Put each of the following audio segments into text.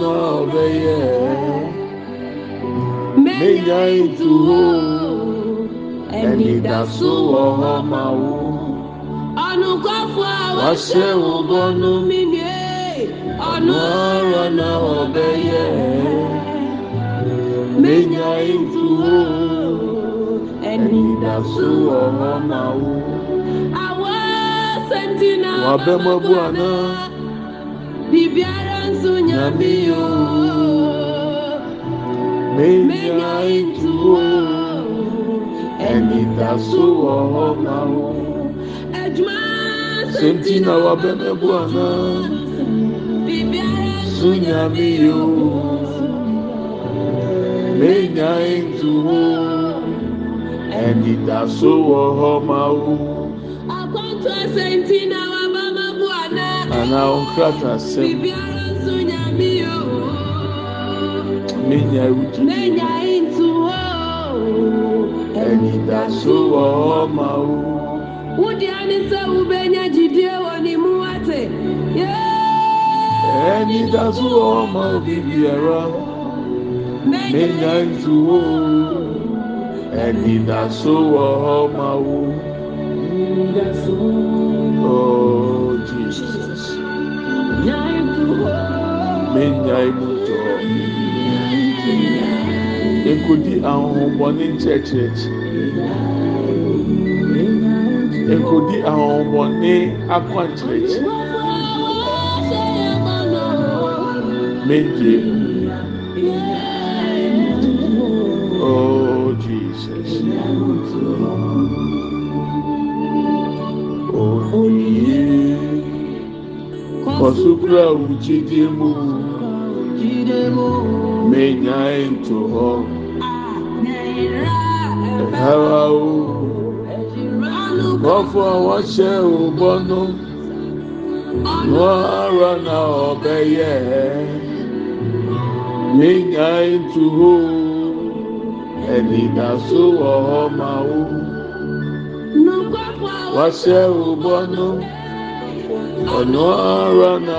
na ọbẹyẹ menya etu o ẹni dasu ọhọ ma wo ọnukọfọ awọṣẹ ọgbọnu mi ni ọnu ọrọ na ọbẹyẹ menya etu o ẹni dasu ọhọ ma wo awọ sentinel ọbẹ mọbu ana. Bibiara nso nyame o menya ntuo ɛnida so wɔ hɔ ma wo senti na wabɛmɛbu ana so nyame o menya ntuo ɛnida so wɔ hɔ ma wo. Akwantu asenti na wabɛmɛbu ana. Ana nkata asem. n'enya erutu n'enya etu ooo ẹnyita so wọ ọma o. wúdi anisẹ ube nya jide wọ ni mu ate ẹnyita so wọ ọma o bíbí ẹrọ n'enya etu ooo ẹnyita so wọ ọma o. Oh, Jesus. Menya imu tọ nkodi ahonhommɔne nkyerɛkyerɛ nkodi ahonhommɔne akɔnkyerɛkyerɛ meje. Oh jesus. Oh. Yeah mu menyae nto hɔ ɛhara o. Bɔfo a wɔhyɛ o bɔ no noara na ɔbɛyɛ menyae nto hɔ ɛnidaso wɔ hɔ ma wo wahyɛ o bɔ no ɔno ara na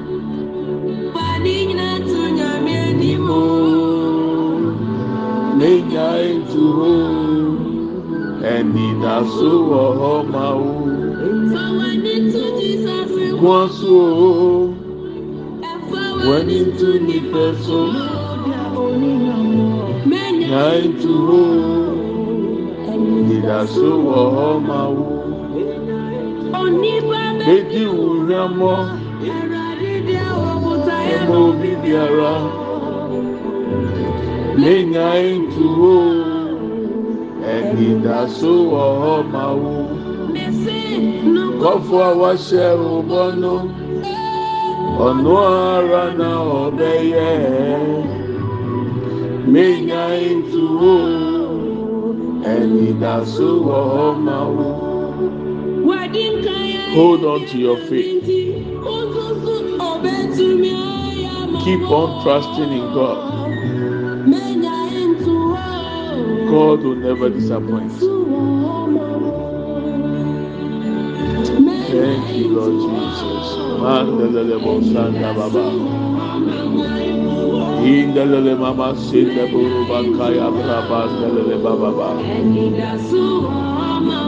n'enya ezuho ẹni daso wọ họ ma wo gụọ so wẹni tu nipa so nya ezuho ẹni daso wọ họ ma wo edi wura mọ ẹmọ obi biara. Menyae nto hɔ ɛnidaso wɔ hɔ ma wo kɔfo a wahyɛ ɔbɔ no ɔno ara na ɔbɛyɛ menyae nto hɔ ɛnidaso wɔ hɔ ma hold on to your faith. Keep on trusting in God God will never disappoint thank you Lord Jesus Mandelele Bosanda Baba Indelele mama sinde buru bakaya braba delele baba ba.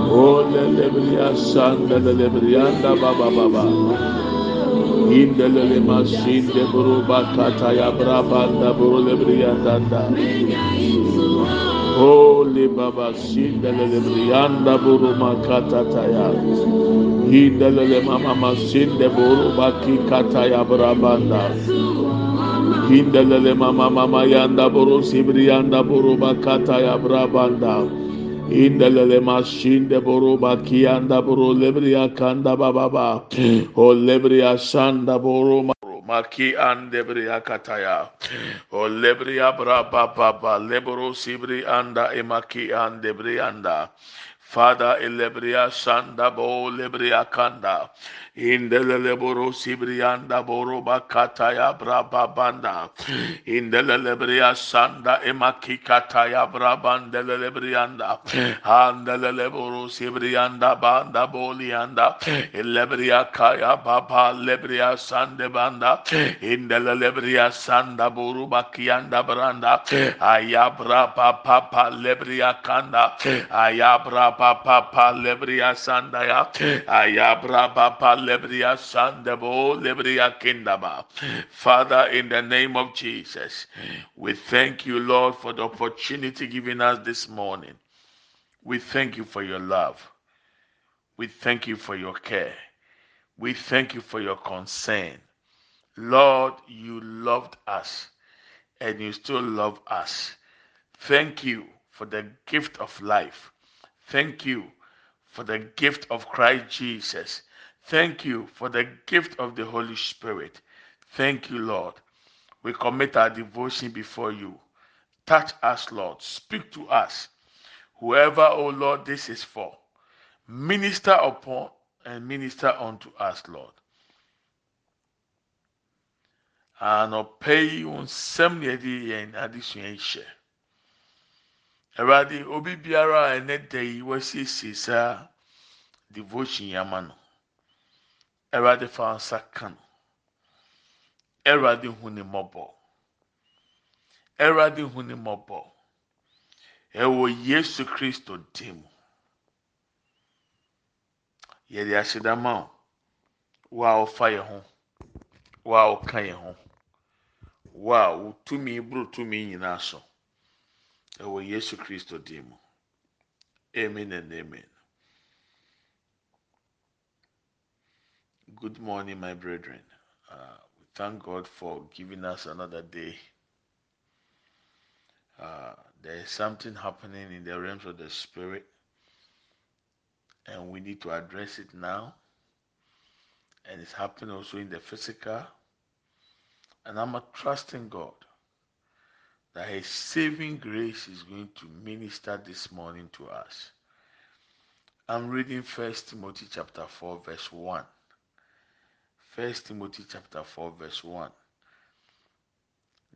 Ole lebriya sanda lebriyanda baba baba. Indelele masinde buru bakata ya braba baba sinde lebriyanda buru makata taya. Indelele mama masinde buru bakikata ya brabanda. Hindelele mama mama yanda buru sibriyanda buru bakata ya brabanda. Indelele mashinde buru bakiyanda buru lebriya kanda bababa. O lebriya shanda buru maki ande briya kataya. O lebriya braba baba leburu sibri anda emaki ande briyanda. Father elebriya shanda bo lebriya kanda. Indelele boro sibriyanda boro bakataya braba banda. Indelele briya sanda emaki kataya brabandele briyanda. Andelele boro sibriyanda banda bolianda. Elebriya kaya baba lebriya sande banda. Indelele briya sanda boro bakiyanda branda. Ayabra papa lebriya kanda. Ayabra papa lebriya sanda ya. Ayabra papa lebriya sandebo lebriya kindaba. Father, in the name of Jesus, we thank you, Lord, for the opportunity given us this morning. We thank you for your love. We thank you for your care. We thank you for your concern. Lord, you loved us and you still love us. Thank you for the gift of life. Thank you for the gift of Christ Jesus. Thank you for the gift of the Holy Spirit. Thank you, Lord. We commit our devotion before you. Touch us, Lord. Speak to us. Whoever, oh Lord, this is for, minister upon and minister unto us, Lord. anɔpɛ yi wo nsɛm na yɛde awurade obi biara a ɛnɛ da yi wasiesie saa devotion yi ama no. Awurade fa nsa ka no. Awurade hu ne mmɔbɔ. Awurade hu ne mmɔbɔ. Ɛwɔ yesu kristo dim yɛde ahyɛdama o wo. A wɔfa yɛn ho. Wo a wɔka yɛn ho. Wo a wo tumi tumi nyinaa so ɛwɔ yesu kristo dim mu amen and amen. Good morning my brethren. Uh, we thank god for giving us another day. Uh, there is something happening in the realms of the spirit and we need to address it now. And it's happening also in the physical. And i'm a trusting god that his saving grace is going to minister this morning to us. I'm reading First Timothy chapter 4, verse 1. First Timothy chapter 4, verse 1.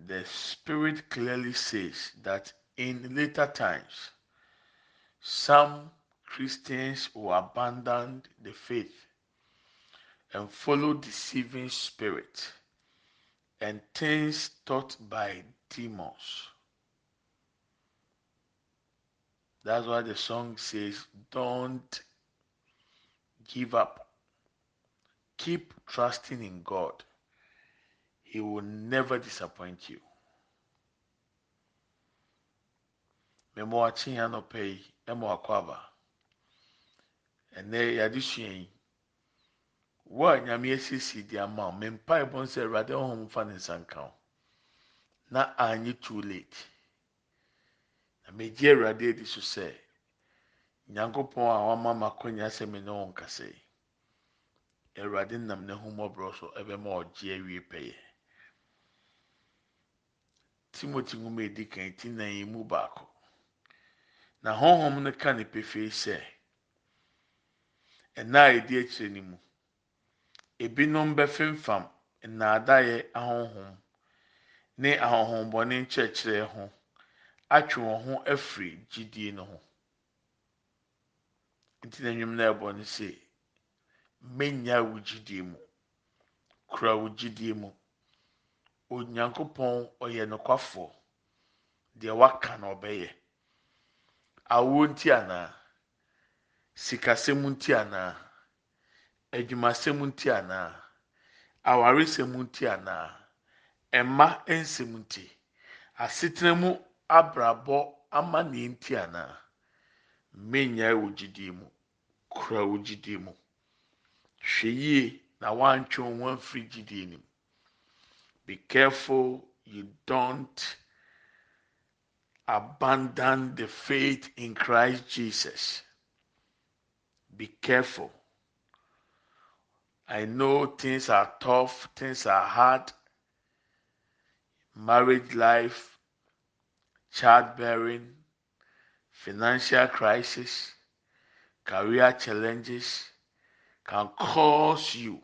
The Spirit clearly says that in later times, some Christians will abandon the faith and follow deceiving spirit and things taught by demons. That's why the song says, Don't give up. Keep trusting in God. He will never disappoint you. Memo akyi ya no pɛ yi ɛma wakɔ aba. Ɛnɛ yɛade sua yi. Wo a nyame asiesie di ama Na anyɛ too late. Na megye Awurade adi so sɛ, Nyankopɔn a wama ma akɔnya sɛ me ne wɔn kasa yi. Awurade nam n'ahummɔborɔ so ɛbɛma ɔgye awie pɛyɛ. Timothy nwoma edi kan ti nan yi mu baako. Na honhom no ka ne pefee sɛ, ɛna a edi akyire no mu, ebinom bɛfemfam nnaadaeɛ ahonhom ne ahonhommɔne nkyerɛkyerɛ ho atwe wɔn ho afiri gyidie no ho. Nti na nnwom no ɛbɔ no sɛ, mmenya wo gyidie mu. Kura wo gyidie mu. onyankopɔn ɔyɛ nokwafoɔ deɛ waka na ɔbɛyɛ awoɔ nti anaa sikasɛm nti anaa adwumasɛm nti anaa awaresɛm nti anaa ɛma nsɛm nti asetena mu abrabɔ ama ne nti anaa mmenya wɔ gyidie mu kura wɔ gyidie mu hwɛ yie na wantwe wɔn afiri gyidie nim be careful you don't abandon the faith in Christ Jesus. Be careful. I know things are tough, things are hard. Marriage life, childbearing, financial crisis, career challenges can cause you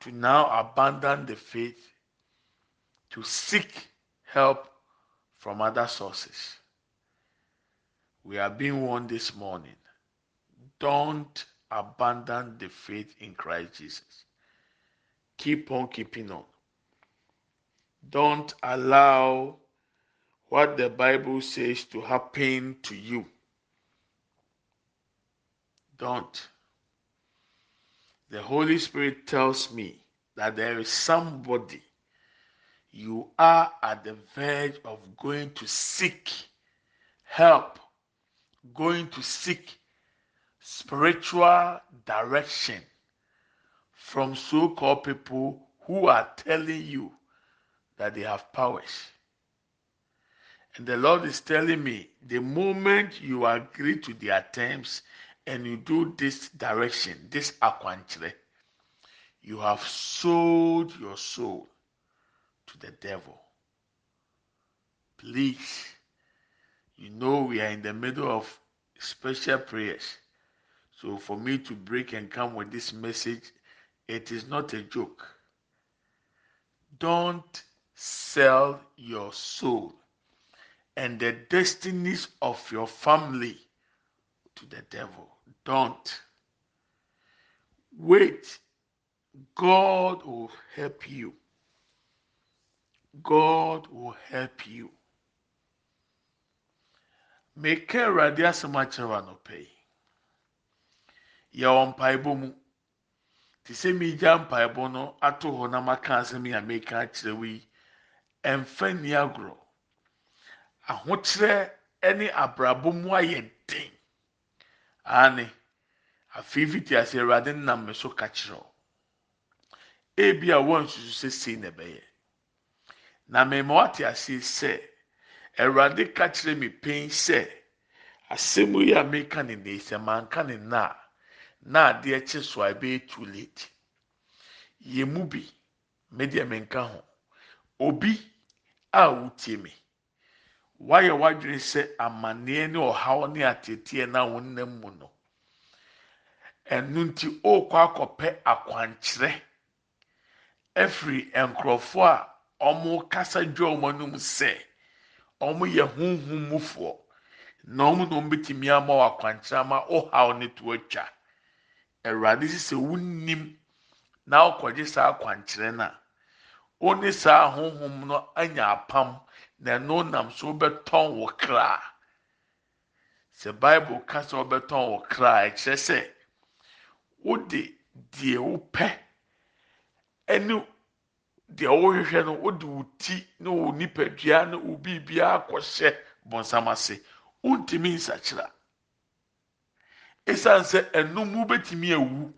to now abandon the faith, to seek help from other sources. We are being warned this morning. Don't abandon the faith in Christ Jesus. Keep on keeping on. Don't allow what the Bible says to happen to you. Don't. The Holy Spirit tells me that there is somebody you are at the verge of going to seek help, going to seek spiritual direction from so called people who are telling you that they have powers. And the Lord is telling me the moment you agree to their terms and you do this direction, this aquantre, you have sold your soul to the devil. Please, you know we are in the middle of special prayers. So for me to break and come with this message, it is not a joke. Don't sell your soul and the destinies of your family to the devil. Don't. Wait. God will help you. God will help you. Make a radias machera no pay. Yawan paibomu. Tisemi jam paibono atu honama kansemi a make a chilewi. Ɛmfa nni agorɔ. Ahokyerɛ ne abrabɔ mu ayɛ den. Ane, afei fiti ase Awurade nam so ka. Ebi a wɔnsusu sɛ sei na ɛbɛyɛ. na mmemme wate ase sɛ awurade ka kyerɛ pɛn sɛ asɛm yi a meka ne ne sɛ manka ne na na adeɛ kye so a ɛbɛyɛ too late yɛ mu bi me deɛ menka ho obi a wotie me. Wayɛ wadwene sɛ amanneɛ ne ɔhaw ne ateteɛ na wonam mu no. Ɛno nti ɔrekɔ akɔpɛ akwankyerɛ afiri nkurɔfoɔ a wɔn kasa dwa wɔn anim sɛ wɔn yɛ huhum mufoɔ na wɔn na wɔn betumi ama wɔ akwankyerɛ ama ɔhaw ne to atwa awurade sisi wunim na ɔkɔgye saa akwankyerɛ na wɔne saa huhum no anya apam na ɛno nam so bɛtɔn wɔ kraa sɛ bible kasa ɔbɛtɔn wɔ kraa ɛkyerɛ sɛ wode deɛ wopɛ ɛne deɛ wɔrehwehwɛ no wode wo ti ne wo nipadua ne wo biribiara akɔhyɛ bɔnsam ase. Wontumi nsakyera. Ɛsiane sɛ ɛnum wobɛtumi awu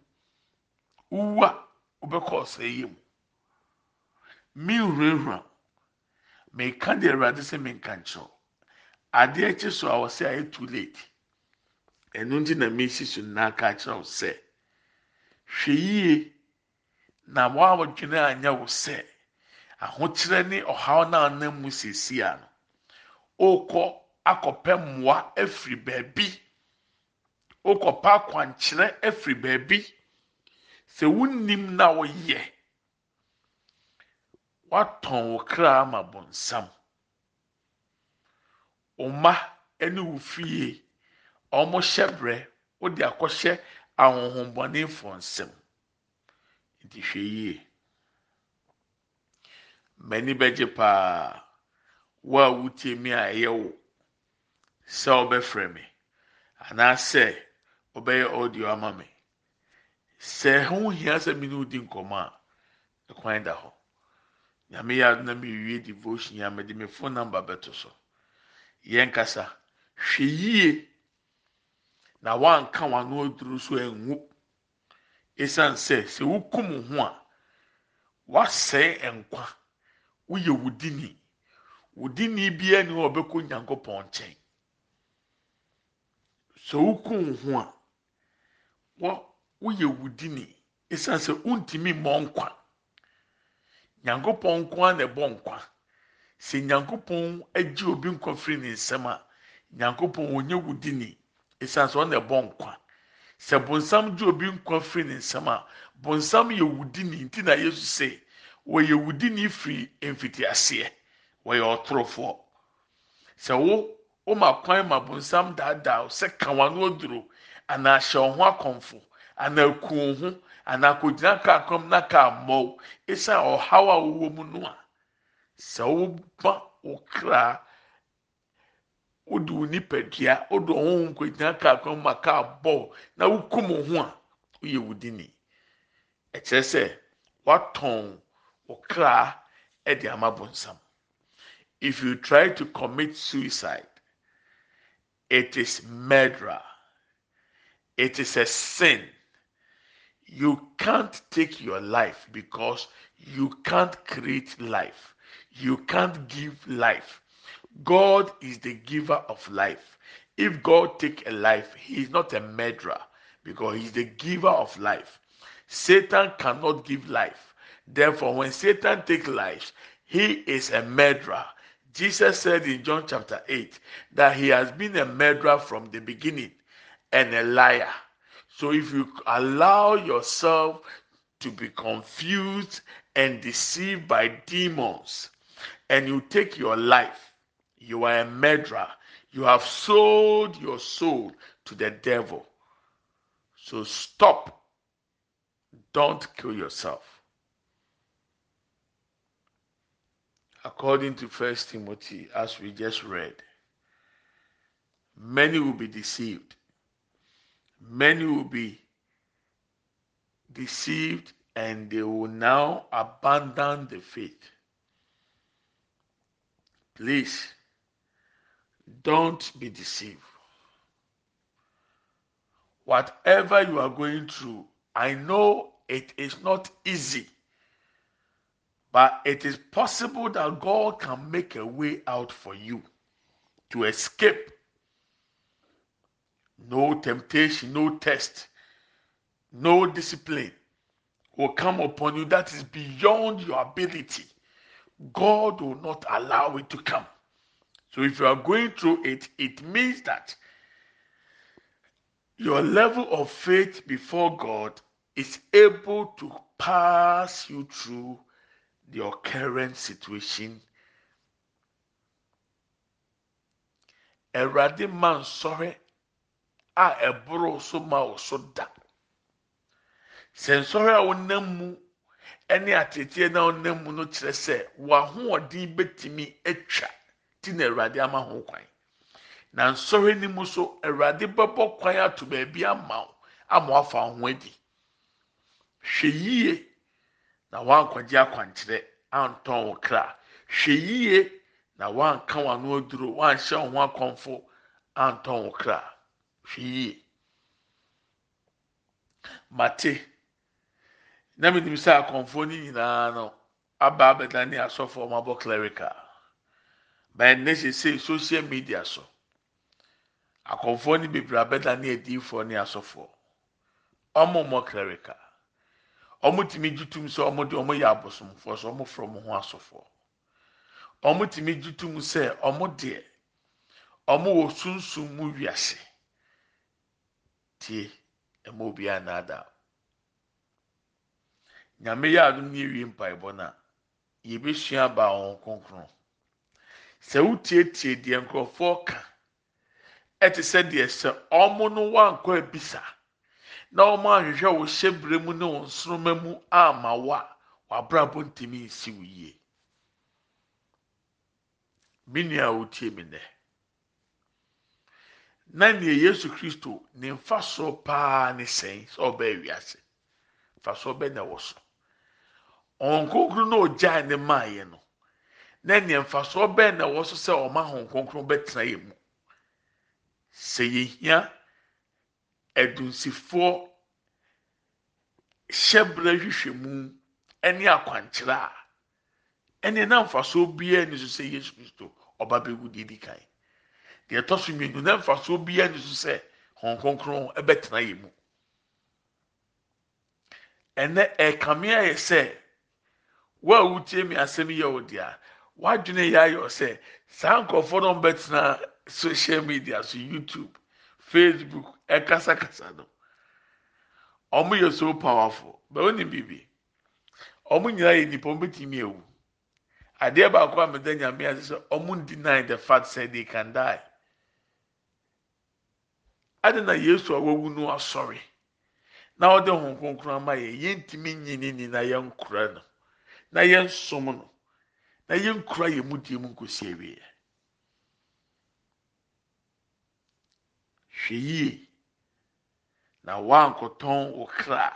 wowu a wobɛkɔ ɔsɛ yie mu menhurahura meka deɛ awurade sɛ menka nkyerɛw. Adeɛ kye so a wɔsɛ ayɛ too late. Ɛno nti na mesi so nna aka kyerɛw sɛ hwɛ yie na wɔadwene anya wo sɛ ahokyerɛ ne ɔhaw no a mu siesie a no ɔrekɔ akɔpɛ mmoa afiri baabi. Ɔrekɔpɛ akwankyerɛ afiri baabi. Sɛ wunnim na wɔyɛ watɔn wo kra ama bɔnsam ɔma ne wo fie. Ɔmo hyɛ brɛ wode akɔhyɛ ahohombɔnefoɔ nsam. Nti hwɛ yie. M'ani bɛgye paa. Wo a wotie mi a ɛyɛ wo sɛ ɔbɛfrɛ mi anaasɛ ɔbɛyɛ audio ama mi sɛ ho hia sɛ mi ne odi nkɔmɔ a ɛkwan da hɔ nyame yɛ ado na mi wie devotion a mɛde mi phone number bɛto so. Yɛn kasa hwɛ yie na wanka wano aduru so enwu esan sɛ sɛ wokum ho a wasɛe nkwa. Woyɛ wudini wudini biara ni hɔ ɔbɛkɔ nyankopɔn nkyɛn. Sɛ wokum ho a woyɛ wudini esan sɛ wontumi mmɔ nkwa nyankopɔn nko ara na ɛbɔ nkwa. Sɛ nyankopɔn agye obi nkwa firi ne nsam a nyankopɔn onye wudini esan sɛ ɔna ɛbɔ nkwa. Sɛ bonsam gye obi nkwa firi ne nsam a bonsam yɛ wudini nti na yesu sɛ wɔyɛ wudini firi mfitiaseɛ. Wɔyɛ ɔtorofoɔ. Sɛ wo woma kwan ma bonsam daadaa sɛ kawano aduro anaa hyɛ wo ho akɔmfo anaa kuo ho anaa kogyina kaa kɔm na kaa mmɔw esan ɔhaw a wɔwɔ mu no a sɛ woba wo kra wode wo nipadua wode ɔho kogyina kaa kɔm ma kaa bɔw na wokum wo ho a woyɛ wudini ɛkyerɛ sɛ watɔn wo kra ɛde ama bonsam. If you try to commit suicide it is murder it is a sin you can't take your life because you can't create life. You can't give life. God is the giver of life. If god take a life he is not a murderer because he is the giver of life. Satan cannot give life. Therefore when satan take life he is a murderer. Jesus said in john chapter 8 that he has been a murderer from the beginning and a liar so if you allow yourself to be confused and deceived by demons and you take your life, you are a murderer. You have sold your soul to the devil. So stop. Don't kill yourself. According to First Timothy, as we just read, many will be deceived many will be deceived and they will now abandon the faith. Please don't be deceived. Whatever you are going through, I know it is not easy, but it is possible that God can make a way out for you to escape no temptation, no test, no discipline will come upon you that is beyond your ability. God will not allow it to come. So if you are going through it, it means that your level of faith before God is able to pass you through your current situation. Erade man sorry a ɛboro so ma wo so da. Sɛ nsɔhwɛ a wonam mu ne ateteɛ na wonam mu no kyerɛ sɛ w'ahoɔden bɛtumi atwa ti na awurade ama ho kwan. Na nsɔhwɛ no mu so awurade bɛbɔ kwan ato baabi ama wo ama wafa ho adi. Hwɛ yie na wankɔgye akwankyerɛ antɔn wo kra. Hwɛ yie na wanka w'ano aduro wanhyɛ wo ho akɔmfo antɔn wo kra. Hwɛ yie mate na menim sɛ akɔmfoɔ no nyinaa no aba abɛda ne asɔfoɔ ɔmo abɔ clerical. Bɛn ne sese social media so akɔmfoɔ no bebree abɛda ne adiifoɔ ne asɔfoɔ. Ɔmo mɔ clerical. Ɔmo tumi gye tum sɛ ɔmo de ɔmo yɛ abosomfoɔ so ɔmo foro ɔmo ho asɔfoɔ. Ɔmo tumi gye tum sɛ ɔmo deɛ ɔmo wɔ sunsun mu wiase. Tie ɛma obi anaada nyame yɛ adum ne ewie mpaebɔ na yɛbɛsua aba wɔn kronkron. Sɛ wotietie deɛ nkurɔfoɔ ka ɛte sɛ deɛ sɛ ɔmo no wankɔ abisa na ɔmo ahwehwɛ wo hyɛ bere mu ne wo nsoroma mu ama wa wabrabɔ ntumi nsi wo yie. Me nua wotie mi nɛ na nea yesu kristo ne nfa so paa ne sɛn sɛ ɔbɛɛ wiase. Nfa so ɔbɛ na ɛwɔ so. Ɔn konkro na ɔgyaa ne maa yɛ no na nea nfa so ɔbɛɛ na ɛwɔ so sɛ ɔma hɔn bɛtena yɛ mu. Sɛ yehia adunsifoɔ hyɛbrɛ hwehwɛ mu ɛne akwankyerɛ a ɛne na mfasoɔ biara ni so sɛ yesu kristo ɔba bɛwu de di kan deɛ ɛtɔ so mmienu na mfasoɔ biara ni so sɛ hɔn kronkron ɛbɛtena yɛ mu. Ɛnɛ ɛkame ayɛ sɛ wo a wotie mi asɛm yɛ wo deɛ wadwene yɛ ayɛ sɛ saa nkurɔfoɔ no bɛtena social media so youtube facebook ɛkasakasa no. Wɔn yɛ so powerful. Bɛn wɔn ni biribi. Wɔn nyinaa yɛ nipa wɔn bɛtumi ewu adeɛ baako a meda nyame ase sɛ wɔn deny the fact say they can die adi na yesu a wawu no asɔre. Na ɔde wɔn kronkron ama yɛ yɛntumi nyini ni na yɛn nkura no. Na yɛn som no. Na yɛn nkura yɛn mu die mu nkosi awie. Hwɛ yie. Na wankɔtɔn wo kra.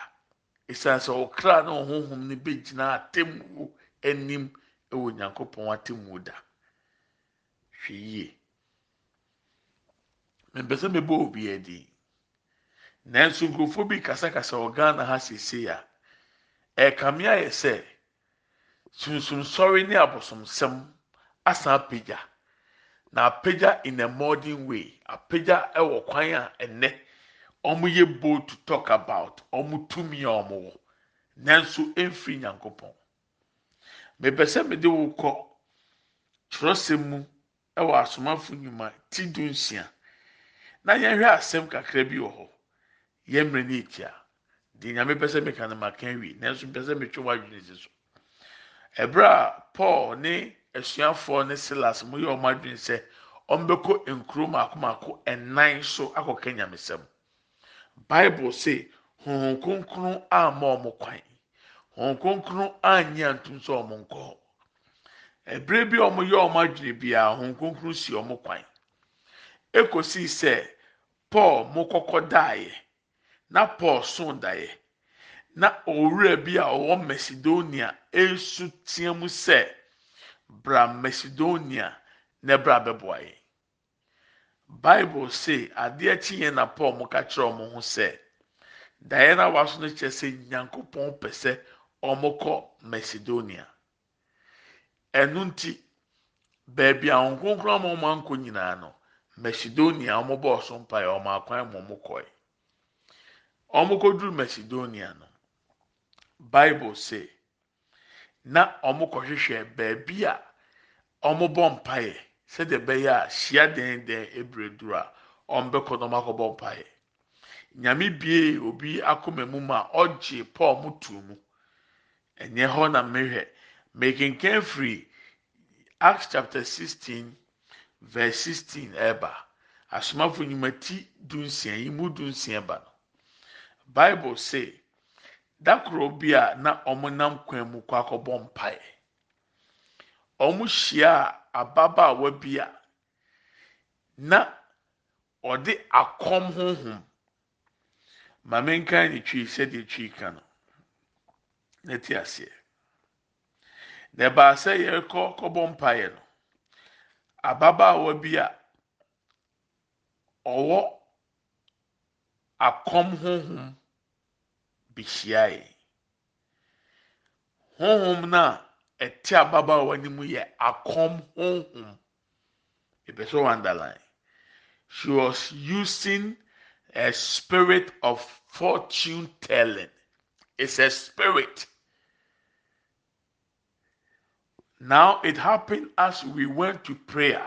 Esan sɛ wo na ɔhohom no bɛgyina atemmu anim ɛwɔ nyankopɔn atemmu da. Hwɛ yie. Mpɛsɛ mebɔ obi adi. Nanso nkurɔfoɔ bi kasakasa wɔ ghana ha sese a ɛkame ayɛ sɛ sunsunsɔre ne abosomsɛm asan apagya. Na apagya in a modern way apagya ɛwɔ kwan a ɛnɛ wɔn yɛ bold to talk about wɔn tumi a wɔn wɔ. Nanso mfiri nyankopɔn. Mepɛ sɛ mede wo kɔ twerɛsɛm mu ɛwɔ asomafo nnwuma ti du nsia na yɛnhwɛ asɛm kakra bi wɔ hɔ. Yɛn mmerɛ ne etia. Deɛ nyame pɛ sɛ meka no maka wi nanso mpɛ sɛ metwe w'adwene si so. Ɛberɛ a paul ne asuafoɔ ne silas mo yɛ wɔn adwene sɛ wɔn bɛkɔ nkuro mako ɛnan so akɔka nyamesɛm. Bible say honhom kronkron amma wɔn kwan. Honhom kronkron anyi antum sɛ wɔn nkɔ ɛberɛ bi a wɔn yɛ wɔn adwene biara honhom kronkron si wɔn kwan. Ekosi sɛ paul mo kɔkɔ daeɛ na paul so daeɛ na owura bi a ɔwɔ macedonia esu teɛ mu sɛ bra macedonia na bra bɛboa yɛn. Bible say adeɛ kyi yɛn na paul mo ka kyerɛ wɔn ho sɛ daeɛ na waso no kyerɛ sɛ nyankopɔn pɛ sɛ wɔn kɔ macedonia. Ɛnu nti beebi a wɔn kronkron ama wɔn ankɔ nyinaa no macedonia wɔn bɔɔ so mpaeɛ wɔn akwan mu wɔn kɔɛ wɔn kɔduru macedonia no bible say na wɔn kɔhwehwɛ beebi a wɔn bɔ mpaeɛ sɛdeɛ ɛbɛyɛ a hyia dendɛn ebire duro a wɔn bɛkɔ na wɔn akɔbɔ mpaeɛ nyame bie obi akoma mu ma ɔgye paul mu tu mu. Ɛnyɛ hɔ na mehwɛ. Mekenkan firi acts chapter sixteen verse sixteen ɛɛba asomafo nnwuma ti dunsia yi mu dunsia ba no. Bible say dakoro bi a na wɔn nam kwan mu kɔ akɔbɔ mpaeɛ wɔn hyia a ababaawa bi a na ɔde akɔm honhom. Maame nkan ne twi sɛdeɛ twi ka no. Na ti aseɛ. Na ɛbaa sɛ yɛrekɔ kɔbɔ mpaeɛ no ababaawa bi a ɔwɔ akɔm honhom bi hyia yɛ honhom no a ɛte ababaawa no mu yɛ akɔm honhom ebi so underline she was using a spirit of fortune telling. It's a spirit now it happened as we went to prayer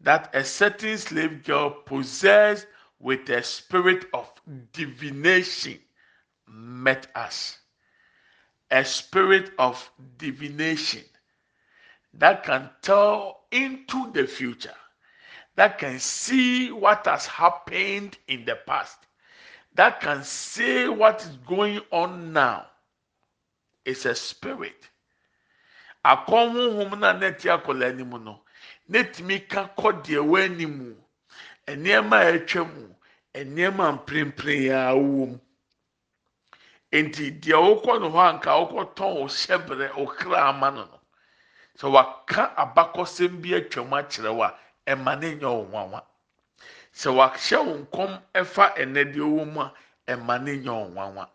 that a certain slave girl possessed with a spirit of divination met us a spirit of divination that can tell into the future, that can see what has happened in the past, that can say what is going on now. It's a spirit. Akɔnhuhum na neti akɔla anim no, n'etumi ka kɔ deɛ w'anim nneɛma a atwa mu nneɛma mprempren a wɔ mu. Nti deɛ wokɔ no hɔ anka wokɔtɔn o hyɛbrɛ o kra ama no no. Sɛ waka abakɔsɛm bi atwa mu akyerɛ wo ɛma ne nyɛ wo nwanwa. Sɛ wahyɛ wo nkɔm ɛfa ɛnɛ deɛ ɔwɔ mu a ɛma ne nyɛ wo nwanwa.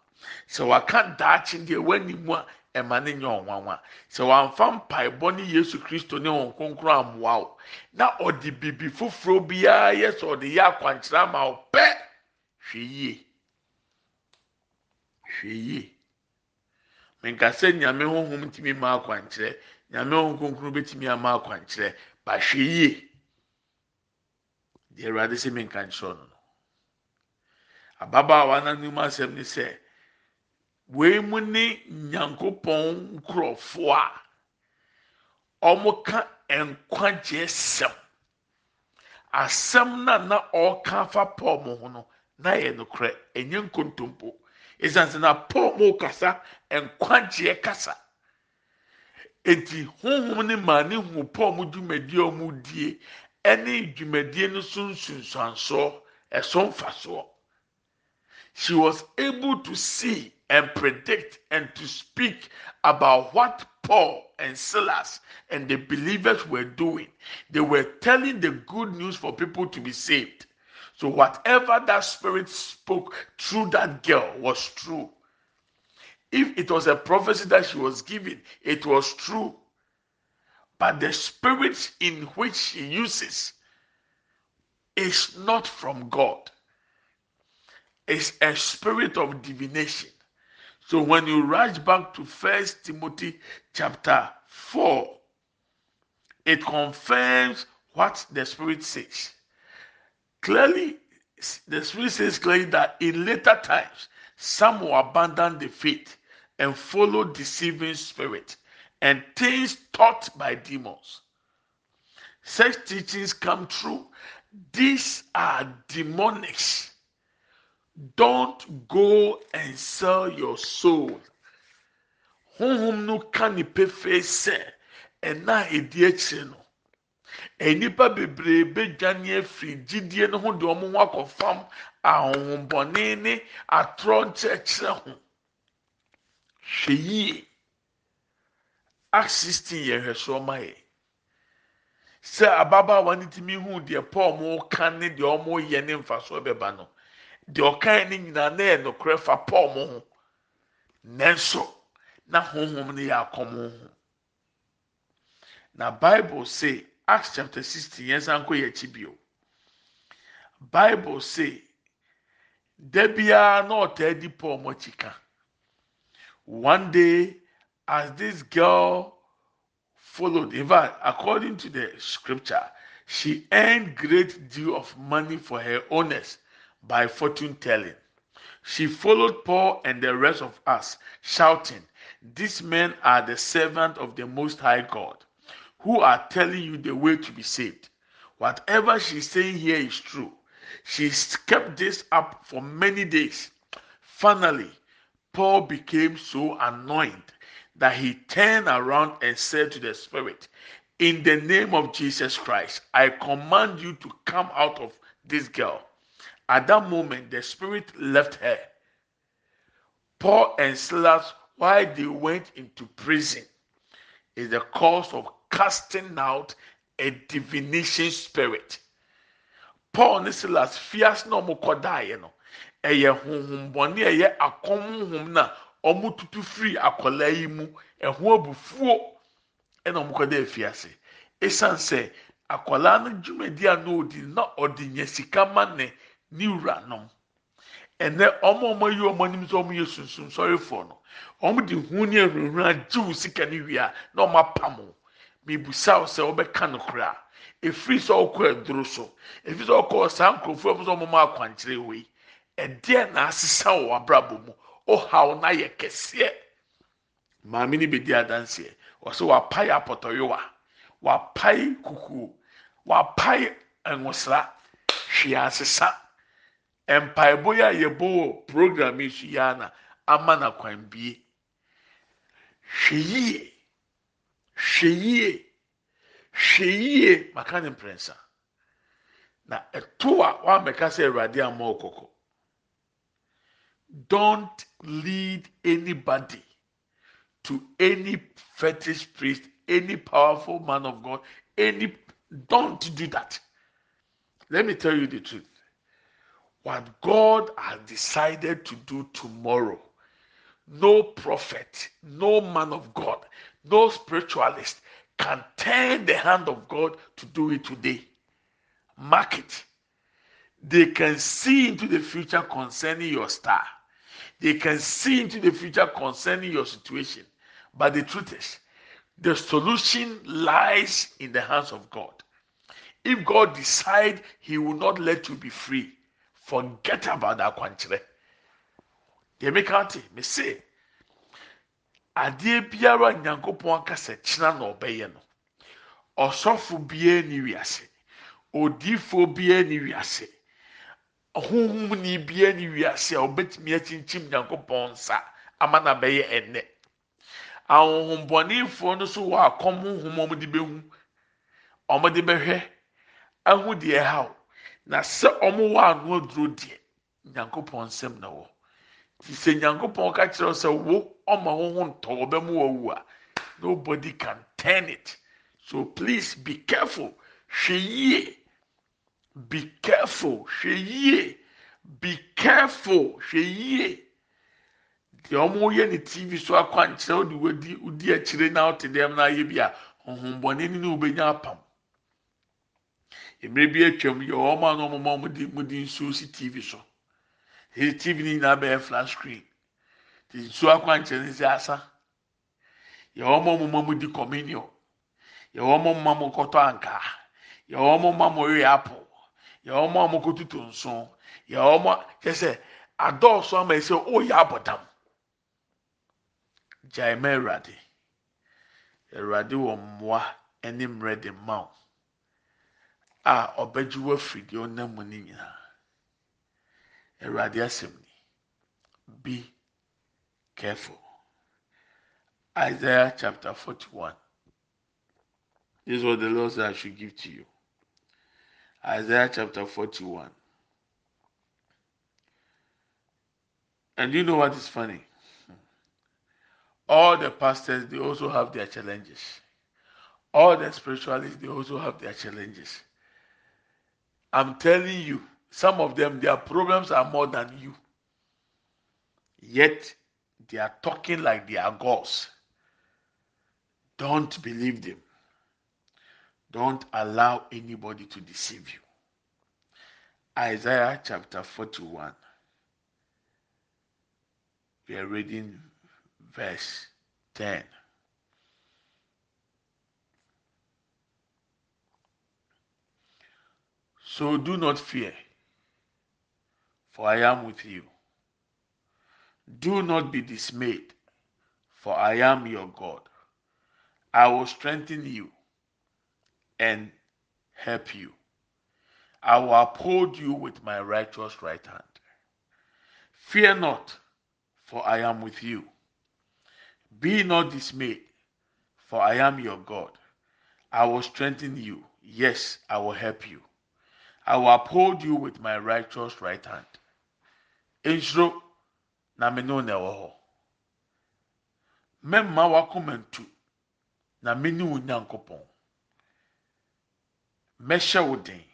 Sɛ waka daakye deɛ w'ani mu a ɛma ne nyɛ wo nwanwa sɛ wamfa mpaebɔ ne yesu kristo ne wɔn kronkron amoa wo na ɔde bibi foforɔ biara yɛ sɛ ɔde yɛ akwankyerɛ ama wo pɛ. Hwɛ yie. Hwɛ yie. Menkasɛ nyame honhom ntumi ma akwankyerɛ nyame honhom kronkron bɛtumi ama akwankyerɛ ba hwɛ yie. Deɛ awurade sɛ menka nkyerɛ no no ababaawa n'anim asɛm ne sɛ wei mu ne nyankopɔn nkurɔfoɔ a wɔka nkwagyeɛ sɛm. Asɛm na na ɔreka afa paul mo ho no na yɛ nokorɛ ɛnyɛ nkontompo. Ɛsiane na paul mo kasa nkwagyeɛ kasa. Eti honhom ne maa ne hu paul mo dwumadie a wɔn die ɛne dwumadie no so nsunsuansoɔ ɛso mfasoɔ. She was able to see and predict and to speak about what Paul and Silas and the believers were doing. They were telling the good news for people to be saved. So, whatever that spirit spoke through that girl was true. If it was a prophecy that she was giving, it was true. But the spirit in which she uses is not from God it's a spirit of divination. So when you rush back to First Timothy chapter 4, it confirms what the Spirit says. Clearly, the Spirit says clearly that in later times, some will abandon the faith and follow deceiving spirit and things taught by demons. Such teachings come true. These are demonics don't go and sell your soul. Honhom no ka nipa fee sɛ ɛna edi akyire no nnipa bebree bedwane afiri gyidie no ho de wɔn ho akɔfam ahohombɔne ne atorɔ nkyerɛkyerɛ ho. Hwɛ yie. Act sixteen yɛ hwɛ so ɔma yɛ. Sɛ ababaawa no ti mi hu deɛ paul mo ka ne deɛ wɔn yɛ ne mfasoɔ bɛba no. Deɛ ɔkan ne nyinaa na yɛ nokorɛ fa paul mo ho. Nanso na honhom no yɛ akɔm ho. Na bible say acts chapter sixteen yɛn san kɔ yɛ akyi bio. Bible say da biara na ɔtaa di paul mo akyi ka. One day as this girl followed in fact according to the scripture she earned great deal of money for her owners by fortune telling. She followed Paul and the rest of us, shouting, These men are the servants of the Most High God, who are telling you the way to be saved. Whatever she's saying here is true. She kept this up for many days. Finally, Paul became so annoyed that he turned around and said to the Spirit, In the name of Jesus Christ, I command you to come out of this girl. At that moment, the spirit left her. Paul and Silas, while they went into prison, is the cause of casting out a divination spirit. Paul and Silas fias na ɔmo kɔdaeɛ no, ɛyɛ honhombɔne ɛyɛ akɔm honhom na ɔmo tutu firi akɔlaa yi mu, ɛho abufuo ɛna ɔmo kɔda efiase. Esan sɛ akɔlaa no dwumadi a na odi na ɔde nya sika ma ne. Ne wuranom ɛnɛ ɔmo ɔmo yi ɔmo anim sɛ ɔmo yɛ sunsun sɔrefoɔ no ɔmo de hu ne ahurahura agyew sika ne wia na ɔmo apam o mibusa sɛ ɔbɛka no koraa efiri sɛ ɔkɔ aduro so efiri sɛ ɔkɔ saa nkurɔfoɔ ɔmo sɛ ɔmo ma akwankyerɛ wei ɛdeɛ na asesa wɔ abrabɔ mu? Ɔhaw na yɛ kɛseɛ. Maame ne bedi adanseɛ. Ɔsɛ wapae apɔtɔyowa wapae kukuo wapae ɛnwosra hwee asesa. Mpaebɔ yi a yɛbɔ wɔ program yi so yi ana ama na kwan bie. Hwɛ yie. Hwɛ yie. Hwɛ yie. Maka ne mprɛnsa. Na ɛto a wamɛka sɛ awurade ama ɔkɔkɔ don't lead anybody to any fetish priest any powerful man of god any don't do that. Let me tell you the truth what god has decided to do tomorrow no prophet no man of god no spiritualist can turn the hand of God to do it today. Mark it. They can see into the future concerning your star. They can see into the future concerning your situation. But the truth is, the solution lies in the hands of God. If God decide He will not let you be free, forget about that kwankyerɛ. Deɛ meka ate, me say, adeɛ biara nyankopɔn akasa kyina na ɔbɛyɛ no. Ɔsɔfo biara ni wiase. Odiifo biara ni wiase. Ɔhuhumni biara ni wiase a ɔbɛtumi akyinkyim nyankopɔn nsa ama na bɛyɛ ɛnɛ ahohombɔnifoɔ no so wɔ akɔm huhum wɔn de bɛhu wɔn de bɛhwɛ. Ahu deɛ ɛhaw. Na sɛ wɔn wɔ ano aduro deɛ nyankopɔn nsɛm na wɔ. Ti sɛ nyankopɔn ka kyerɛ sɛ wo ɔma ho ntɔ ɔbɛmu wɔwu a nobody can turn it. So please be careful. Hwɛ yie. Be careful. Hwɛ yie. Be careful. Hwɛ yie. Deɛ wɔn yɛ ne tv so akwankyerɛ ɔde wadi odi akyire na ɔte dɛm na ayɛ bi a ɔhombɔne ne ne wobɛnya apam mmerɛ bi atwam yɛ wɔn a wɔn a wɔde wɔde nsuo si tv so. Tv ne nyinaa bɛyɛ flat screen. Te nsuo akwankyerɛ ne asa. Yɛ wɔn a wɔn di communion. Yɛ wɔn a wɔn kɔtɔ ankaa. Yɛ wɔn a wɔn yɛ apple. Yɛ wɔn a wɔn kɔtutu nso yɛ wɔn a kyɛ adɔɔso ama yɛ sɛ ɔyɛ abɔdam. Gyae awurade. Awurade wɔ mmoa ne mmerɛ de ma wo. A ɔbɛgye wɔ afiri deɛ ɔnam mu ne nyinaa awurade asɛm ni be careful. Isaiah chapter 41. This is what the Lord said I should give to you. Isaiah chapter 41. And you know what is funny? All the pastors, they also have their challenges. All the spiritualists, they also have their challenges. I'm telling you, some of them, their problems are more than you. Yet they are talking like they are gods. Don't believe them. Don't allow anybody to deceive you. Isaiah chapter 41. We are reading verse 10. So do not fear, for I am with you. Do not be dismayed, for I am your God. I will strengthen you and help you. I will uphold you with my righteous right hand. Fear not, for I am with you. Be not dismayed, for I am your God. I will strengthen you. Yes, I will help you. I will uphold you with my righteous right hand. Israel, na me ne wo na ɛwɔ hɔ. Mɛmma na me ne wo nyankopɔn. Mɛhyɛ wo den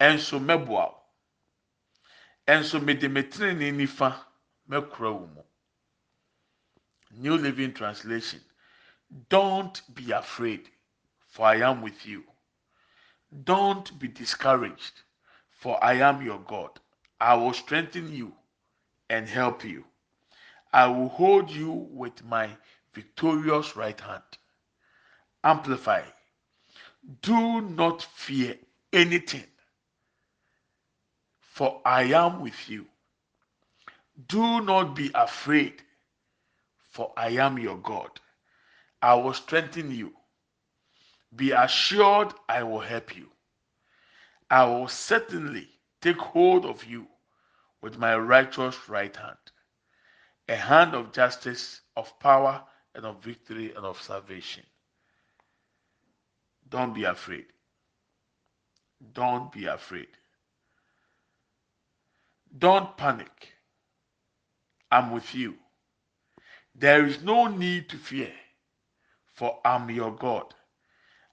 ɛnso me nifa mɛkora wo new living translation don't be afraid for i am with you don't be discouraged for i am your god i will strengthen you and help you. I will hold you with my victorious right hand. Amplify. Do not fear anything, for I am with you. Do not be afraid, for I am your God. I will strengthen you. Be assured I will help you. I will certainly take hold of you with my righteous right hand, a hand of justice, of power, and of victory and of salvation. Don't be afraid. Don't be afraid. Don't panic. I'm with you. There is no need to fear, for I'm your God.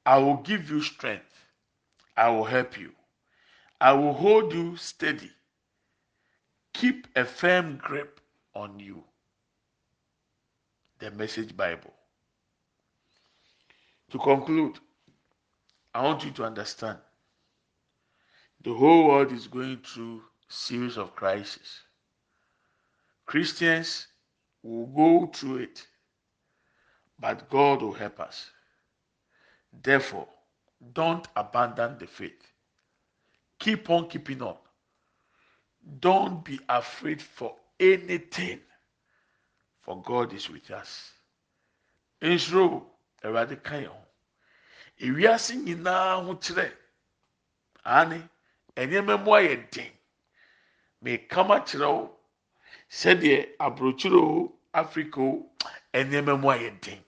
I will give you strength. I will help you. I will hold you steady. Keep a firm grip on you. The Message Bible. To conclude, I want you to understand the whole world is going through series of crises. Christians will go through it, but God will help us. Therefore, don't abandon the faith. Keep on keeping on. Don't be afraid for anything, for God is with us. Nsoro, Awurade ka yɛn ho. Ewiase nyinaa ho kyerɛ. Ane, nneɛma mu ayɛ den. Mekama kyerɛ wo sɛdeɛ aburokyire o, Africa o, nneɛma mu ayɛ den.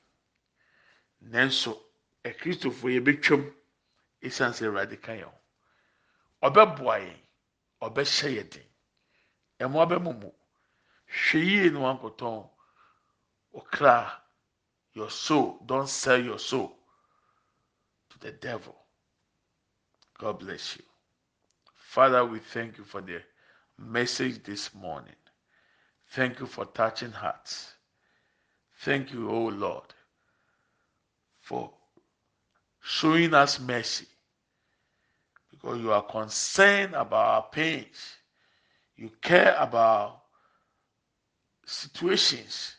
Nanso, akristofo yɛbɛtwam esiane sɛ Awurade ka yɛn ho. Ɔbɛboa yɛn, ɔbɛhyɛ yɛn den. Ɛmo abɛmumu. Hwɛ yie na wankɔtɔn. Your soul, don't sell your soul to the devil. God bless you. Father, we thank you for the message this morning. Thank you for touching hearts. Thank you, O Lord, for showing us mercy because you are concerned about our pains. You care about situations.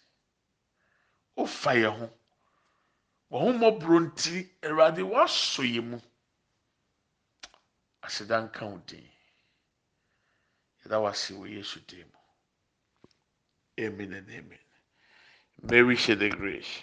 Wofa yɛn ho. Wɔn ho mmɔborɔ nti, Awurade wasɔ yɛn mu. Aseda nka wo din. Yɛda wase wɔ Yesu din mu. Amen and amen. We share the grace.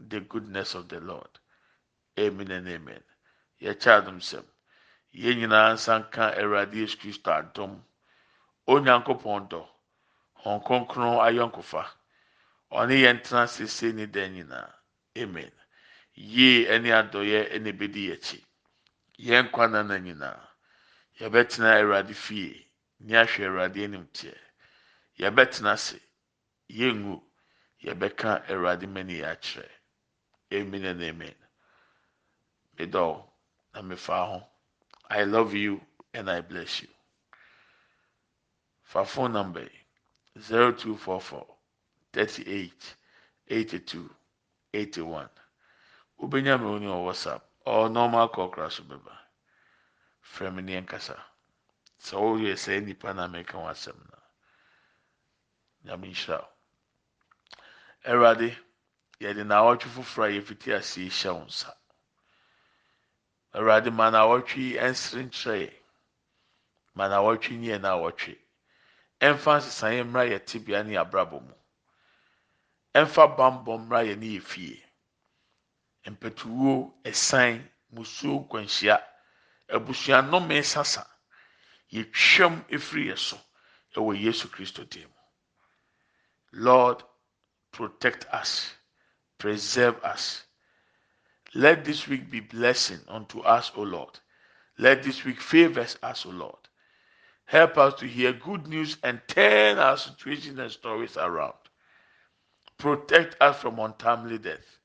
the goodness of the Lord. Amen and amen. Yɛkyɛ adom sɛm. Yɛn nyinaa nsa nka Awurade Yesu Kristo adom. Onyankopɔn dɔ. Hɔn kronkron ayɔnkofa. Ɔne yɛn tena sese ne dan nyinaa. Amen. Yie ɛne adɔyɛ ɛna ebedi yɛn akyi. Yɛn nkwa nana nyinaa. Yɛbɛtena Awurade fie. Ne ahwɛ Awurade anim teɛ. Yɛbɛtena ase. Yɛngu. Yɛbɛka Awurade mani yɛ akyerɛ. Amen and amen. Mefa ho. I love you and I bless you. For phone number 0244 38 82 81. Ubenya me WhatsApp or normal call crash beba. Femini nkasa. Sɛ woyɛ sɛ nipa na meka w'asɛm na. Nyame nhyira wo. Awurade, yɛde na awɔtwe foforɔ a yɛfiti ase hyɛ wo nsa. Awurade ma na awɔtwe yi nsere nkyerɛ. Ma na awɔtwe nyɛ na awɔtwe. Ɛmfa nsesaeɛ mmra yɛ tebea ne abrabɔ mu. Ɛmfa bambɔ mmra yɛ ne yɛ fie. Mpɛtuwuo, ɛsan, musuo, nkwanhyia, abusua nnome sasa. Yɛtwam efiri yɛ so ɛwɔ Yesu Kristo dim. Lord, protect us, preserve us. Let this week be blessing unto us, O Lord. Let this week favor us, O Lord. Help us to hear good news and turn our situations and stories around. Protect us from untimely death.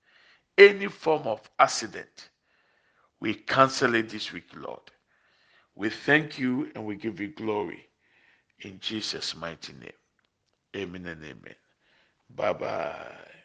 Any form of accident, we cancel it this week, Lord. We thank you and we give you glory. In Jesus' mighty name. Amen and amen. Bye bye.